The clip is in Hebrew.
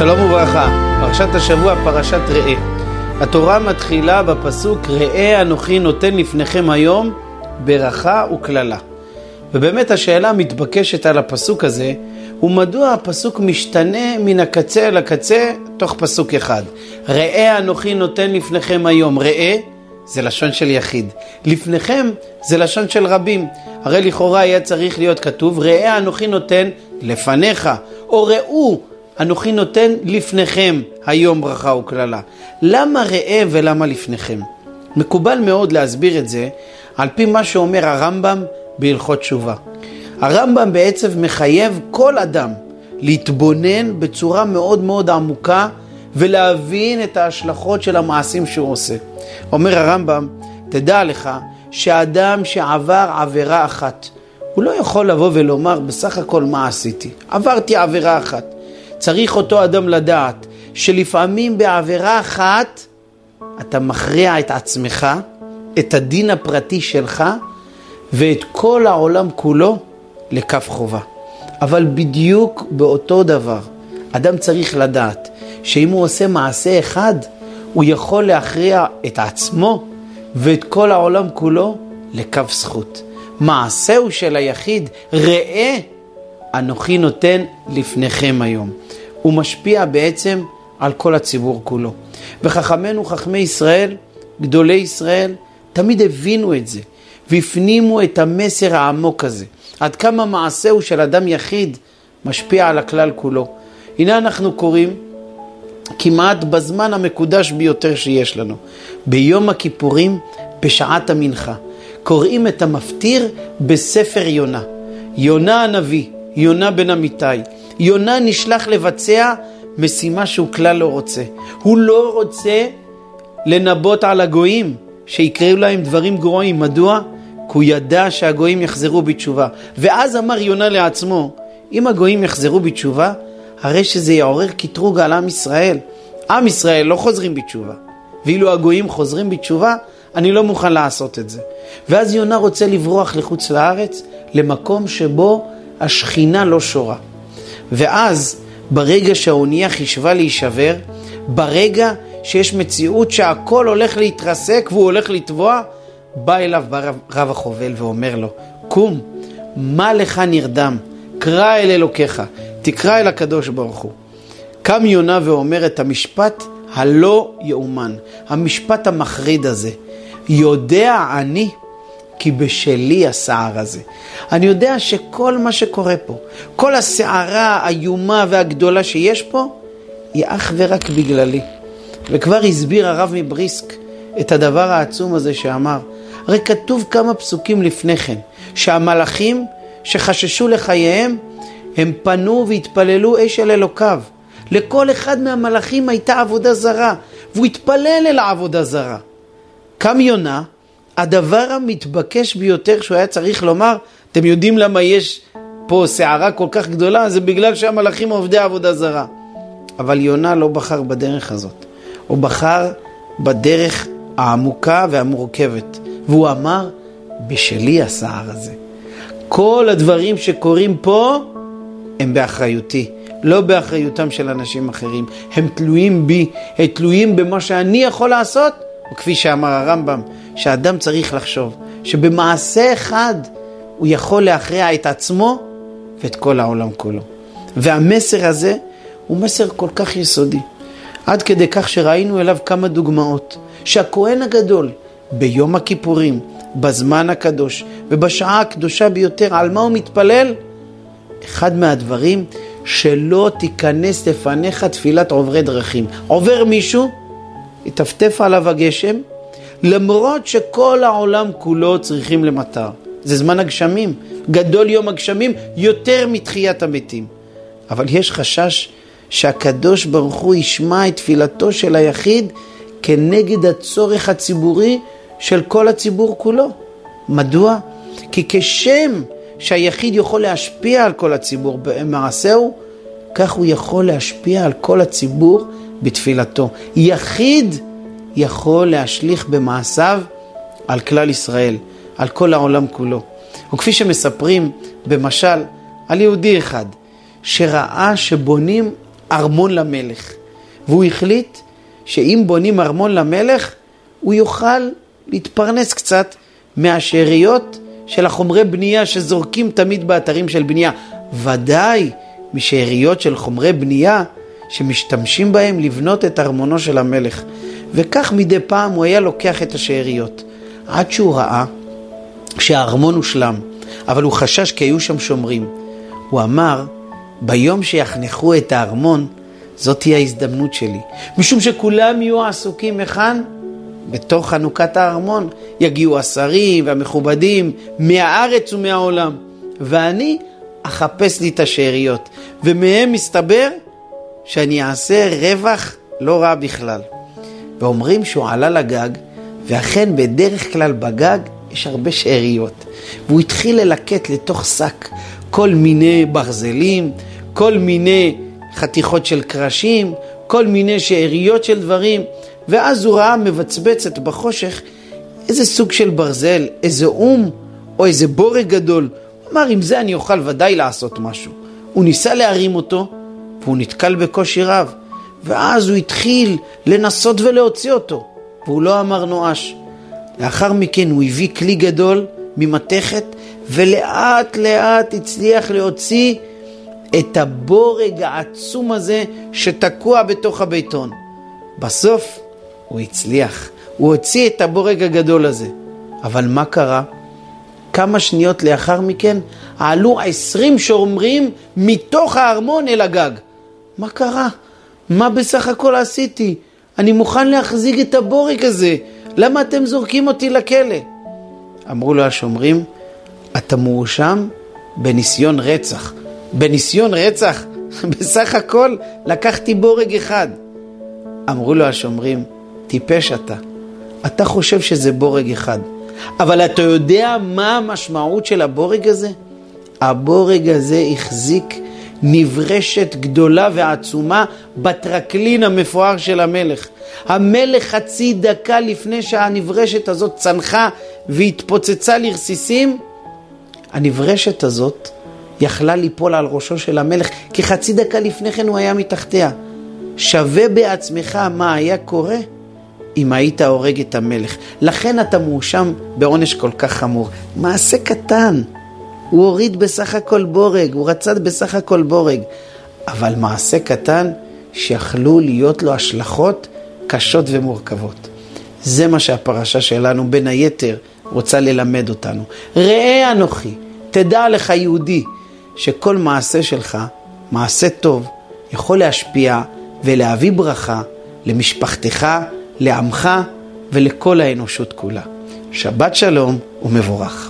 שלום וברכה, פרשת השבוע, פרשת ראה. התורה מתחילה בפסוק ראה אנוכי נותן לפניכם היום ברכה וקללה. ובאמת השאלה המתבקשת על הפסוק הזה הוא מדוע הפסוק משתנה מן הקצה אל הקצה תוך פסוק אחד. ראה אנוכי נותן לפניכם היום. ראה זה לשון של יחיד. לפניכם זה לשון של רבים. הרי לכאורה היה צריך להיות כתוב ראה אנוכי נותן לפניך, או ראו אנוכי נותן לפניכם היום ברכה וקללה. למה ראה ולמה לפניכם? מקובל מאוד להסביר את זה על פי מה שאומר הרמב"ם בהלכות תשובה. הרמב"ם בעצם מחייב כל אדם להתבונן בצורה מאוד מאוד עמוקה ולהבין את ההשלכות של המעשים שהוא עושה. אומר הרמב"ם, תדע לך שאדם שעבר עבירה אחת, הוא לא יכול לבוא ולומר בסך הכל מה עשיתי. עברתי עבירה אחת. צריך אותו אדם לדעת שלפעמים בעבירה אחת אתה מכריע את עצמך, את הדין הפרטי שלך ואת כל העולם כולו לכף חובה. אבל בדיוק באותו דבר, אדם צריך לדעת שאם הוא עושה מעשה אחד, הוא יכול להכריע את עצמו ואת כל העולם כולו לכף זכות. מעשהו של היחיד, ראה אנוכי נותן לפניכם היום. הוא משפיע בעצם על כל הציבור כולו. וחכמינו, חכמי ישראל, גדולי ישראל, תמיד הבינו את זה, והפנימו את המסר העמוק הזה. עד כמה מעשהו של אדם יחיד משפיע על הכלל כולו. הנה אנחנו קוראים כמעט בזמן המקודש ביותר שיש לנו, ביום הכיפורים, בשעת המנחה. קוראים את המפטיר בספר יונה. יונה הנביא, יונה בן אמיתי. יונה נשלח לבצע משימה שהוא כלל לא רוצה. הוא לא רוצה לנבוט על הגויים, שיקראו להם דברים גרועים. מדוע? כי הוא ידע שהגויים יחזרו בתשובה. ואז אמר יונה לעצמו, אם הגויים יחזרו בתשובה, הרי שזה יעורר קטרוג על עם ישראל. עם ישראל לא חוזרים בתשובה. ואילו הגויים חוזרים בתשובה, אני לא מוכן לעשות את זה. ואז יונה רוצה לברוח לחוץ לארץ, למקום שבו השכינה לא שורה. ואז, ברגע שהאונייה חישבה להישבר, ברגע שיש מציאות שהכל הולך להתרסק והוא הולך לטבוע, בא אליו רב, רב החובל ואומר לו, קום, מה לך נרדם? קרא אל אלוקיך, תקרא אל הקדוש ברוך הוא. קם יונה ואומר את המשפט הלא יאומן, המשפט המחריד הזה. יודע אני כי בשלי הסער הזה. אני יודע שכל מה שקורה פה, כל הסערה האיומה והגדולה שיש פה, היא אך ורק בגללי. וכבר הסביר הרב מבריסק את הדבר העצום הזה שאמר. הרי כתוב כמה פסוקים לפני כן, שהמלאכים שחששו לחייהם, הם פנו והתפללו אש אל אלוקיו. לכל אחד מהמלאכים הייתה עבודה זרה, והוא התפלל אל העבודה זרה. קם יונה, הדבר המתבקש ביותר שהוא היה צריך לומר, אתם יודעים למה יש פה סערה כל כך גדולה? זה בגלל שהמלאכים עובדי עבודה זרה. אבל יונה לא בחר בדרך הזאת, הוא בחר בדרך העמוקה והמורכבת, והוא אמר, בשלי הסער הזה. כל הדברים שקורים פה הם באחריותי, לא באחריותם של אנשים אחרים. הם תלויים בי, הם תלויים במה שאני יכול לעשות, וכפי שאמר הרמב"ם, שאדם צריך לחשוב שבמעשה אחד הוא יכול להכריע את עצמו ואת כל העולם כולו. והמסר הזה הוא מסר כל כך יסודי, עד כדי כך שראינו אליו כמה דוגמאות, שהכהן הגדול ביום הכיפורים, בזמן הקדוש ובשעה הקדושה ביותר, על מה הוא מתפלל? אחד מהדברים שלא תיכנס לפניך תפילת עוברי דרכים. עובר מישהו, יטפטף עליו הגשם, למרות שכל העולם כולו צריכים למטר. זה זמן הגשמים, גדול יום הגשמים יותר מתחיית המתים. אבל יש חשש שהקדוש ברוך הוא ישמע את תפילתו של היחיד כנגד הצורך הציבורי של כל הציבור כולו. מדוע? כי כשם שהיחיד יכול להשפיע על כל הציבור במעשהו, כך הוא יכול להשפיע על כל הציבור בתפילתו. יחיד יכול להשליך במעשיו על כלל ישראל, על כל העולם כולו. וכפי שמספרים במשל על יהודי אחד, שראה שבונים ארמון למלך. והוא החליט שאם בונים ארמון למלך, הוא יוכל להתפרנס קצת מהשאריות של החומרי בנייה שזורקים תמיד באתרים של בנייה. ודאי משאריות של חומרי בנייה שמשתמשים בהם לבנות את ארמונו של המלך. וכך מדי פעם הוא היה לוקח את השאריות. עד שהוא ראה שהארמון הושלם, אבל הוא חשש כי היו שם שומרים. הוא אמר, ביום שיחנכו את הארמון, זאת תהיה ההזדמנות שלי. משום שכולם יהיו עסוקים היכן? בתוך חנוכת הארמון. יגיעו השרים והמכובדים מהארץ ומהעולם. ואני אחפש לי את השאריות. ומהם מסתבר שאני אעשה רווח לא רע בכלל. ואומרים שהוא עלה לגג, ואכן בדרך כלל בגג יש הרבה שאריות. והוא התחיל ללקט לתוך שק כל מיני ברזלים, כל מיני חתיכות של קרשים, כל מיני שאריות של דברים, ואז הוא ראה מבצבצת בחושך איזה סוג של ברזל, איזה אום או איזה בורג גדול. הוא אמר, עם זה אני אוכל ודאי לעשות משהו. הוא ניסה להרים אותו, והוא נתקל בקושי רב. ואז הוא התחיל לנסות ולהוציא אותו, והוא לא אמר נואש. לאחר מכן הוא הביא כלי גדול ממתכת, ולאט לאט הצליח להוציא את הבורג העצום הזה שתקוע בתוך הביתון. בסוף הוא הצליח, הוא הוציא את הבורג הגדול הזה. אבל מה קרה? כמה שניות לאחר מכן עלו עשרים שומרים מתוך הארמון אל הגג. מה קרה? מה בסך הכל עשיתי? אני מוכן להחזיק את הבורג הזה, למה אתם זורקים אותי לכלא? אמרו לו השומרים, אתה מואשם בניסיון רצח. בניסיון רצח? בסך הכל לקחתי בורג אחד. אמרו לו השומרים, טיפש אתה. אתה חושב שזה בורג אחד, אבל אתה יודע מה המשמעות של הבורג הזה? הבורג הזה החזיק נברשת גדולה ועצומה בטרקלין המפואר של המלך. המלך חצי דקה לפני שהנברשת הזאת צנחה והתפוצצה לרסיסים, הנברשת הזאת יכלה ליפול על ראשו של המלך, כי חצי דקה לפני כן הוא היה מתחתיה. שווה בעצמך מה היה קורה אם היית הורג את המלך. לכן אתה מואשם בעונש כל כך חמור. מעשה קטן. הוא הוריד בסך הכל בורג, הוא רצה בסך הכל בורג. אבל מעשה קטן שיכלו להיות לו השלכות קשות ומורכבות. זה מה שהפרשה שלנו בין היתר רוצה ללמד אותנו. ראה אנוכי, תדע לך יהודי, שכל מעשה שלך, מעשה טוב, יכול להשפיע ולהביא ברכה למשפחתך, לעמך ולכל האנושות כולה. שבת שלום ומבורך.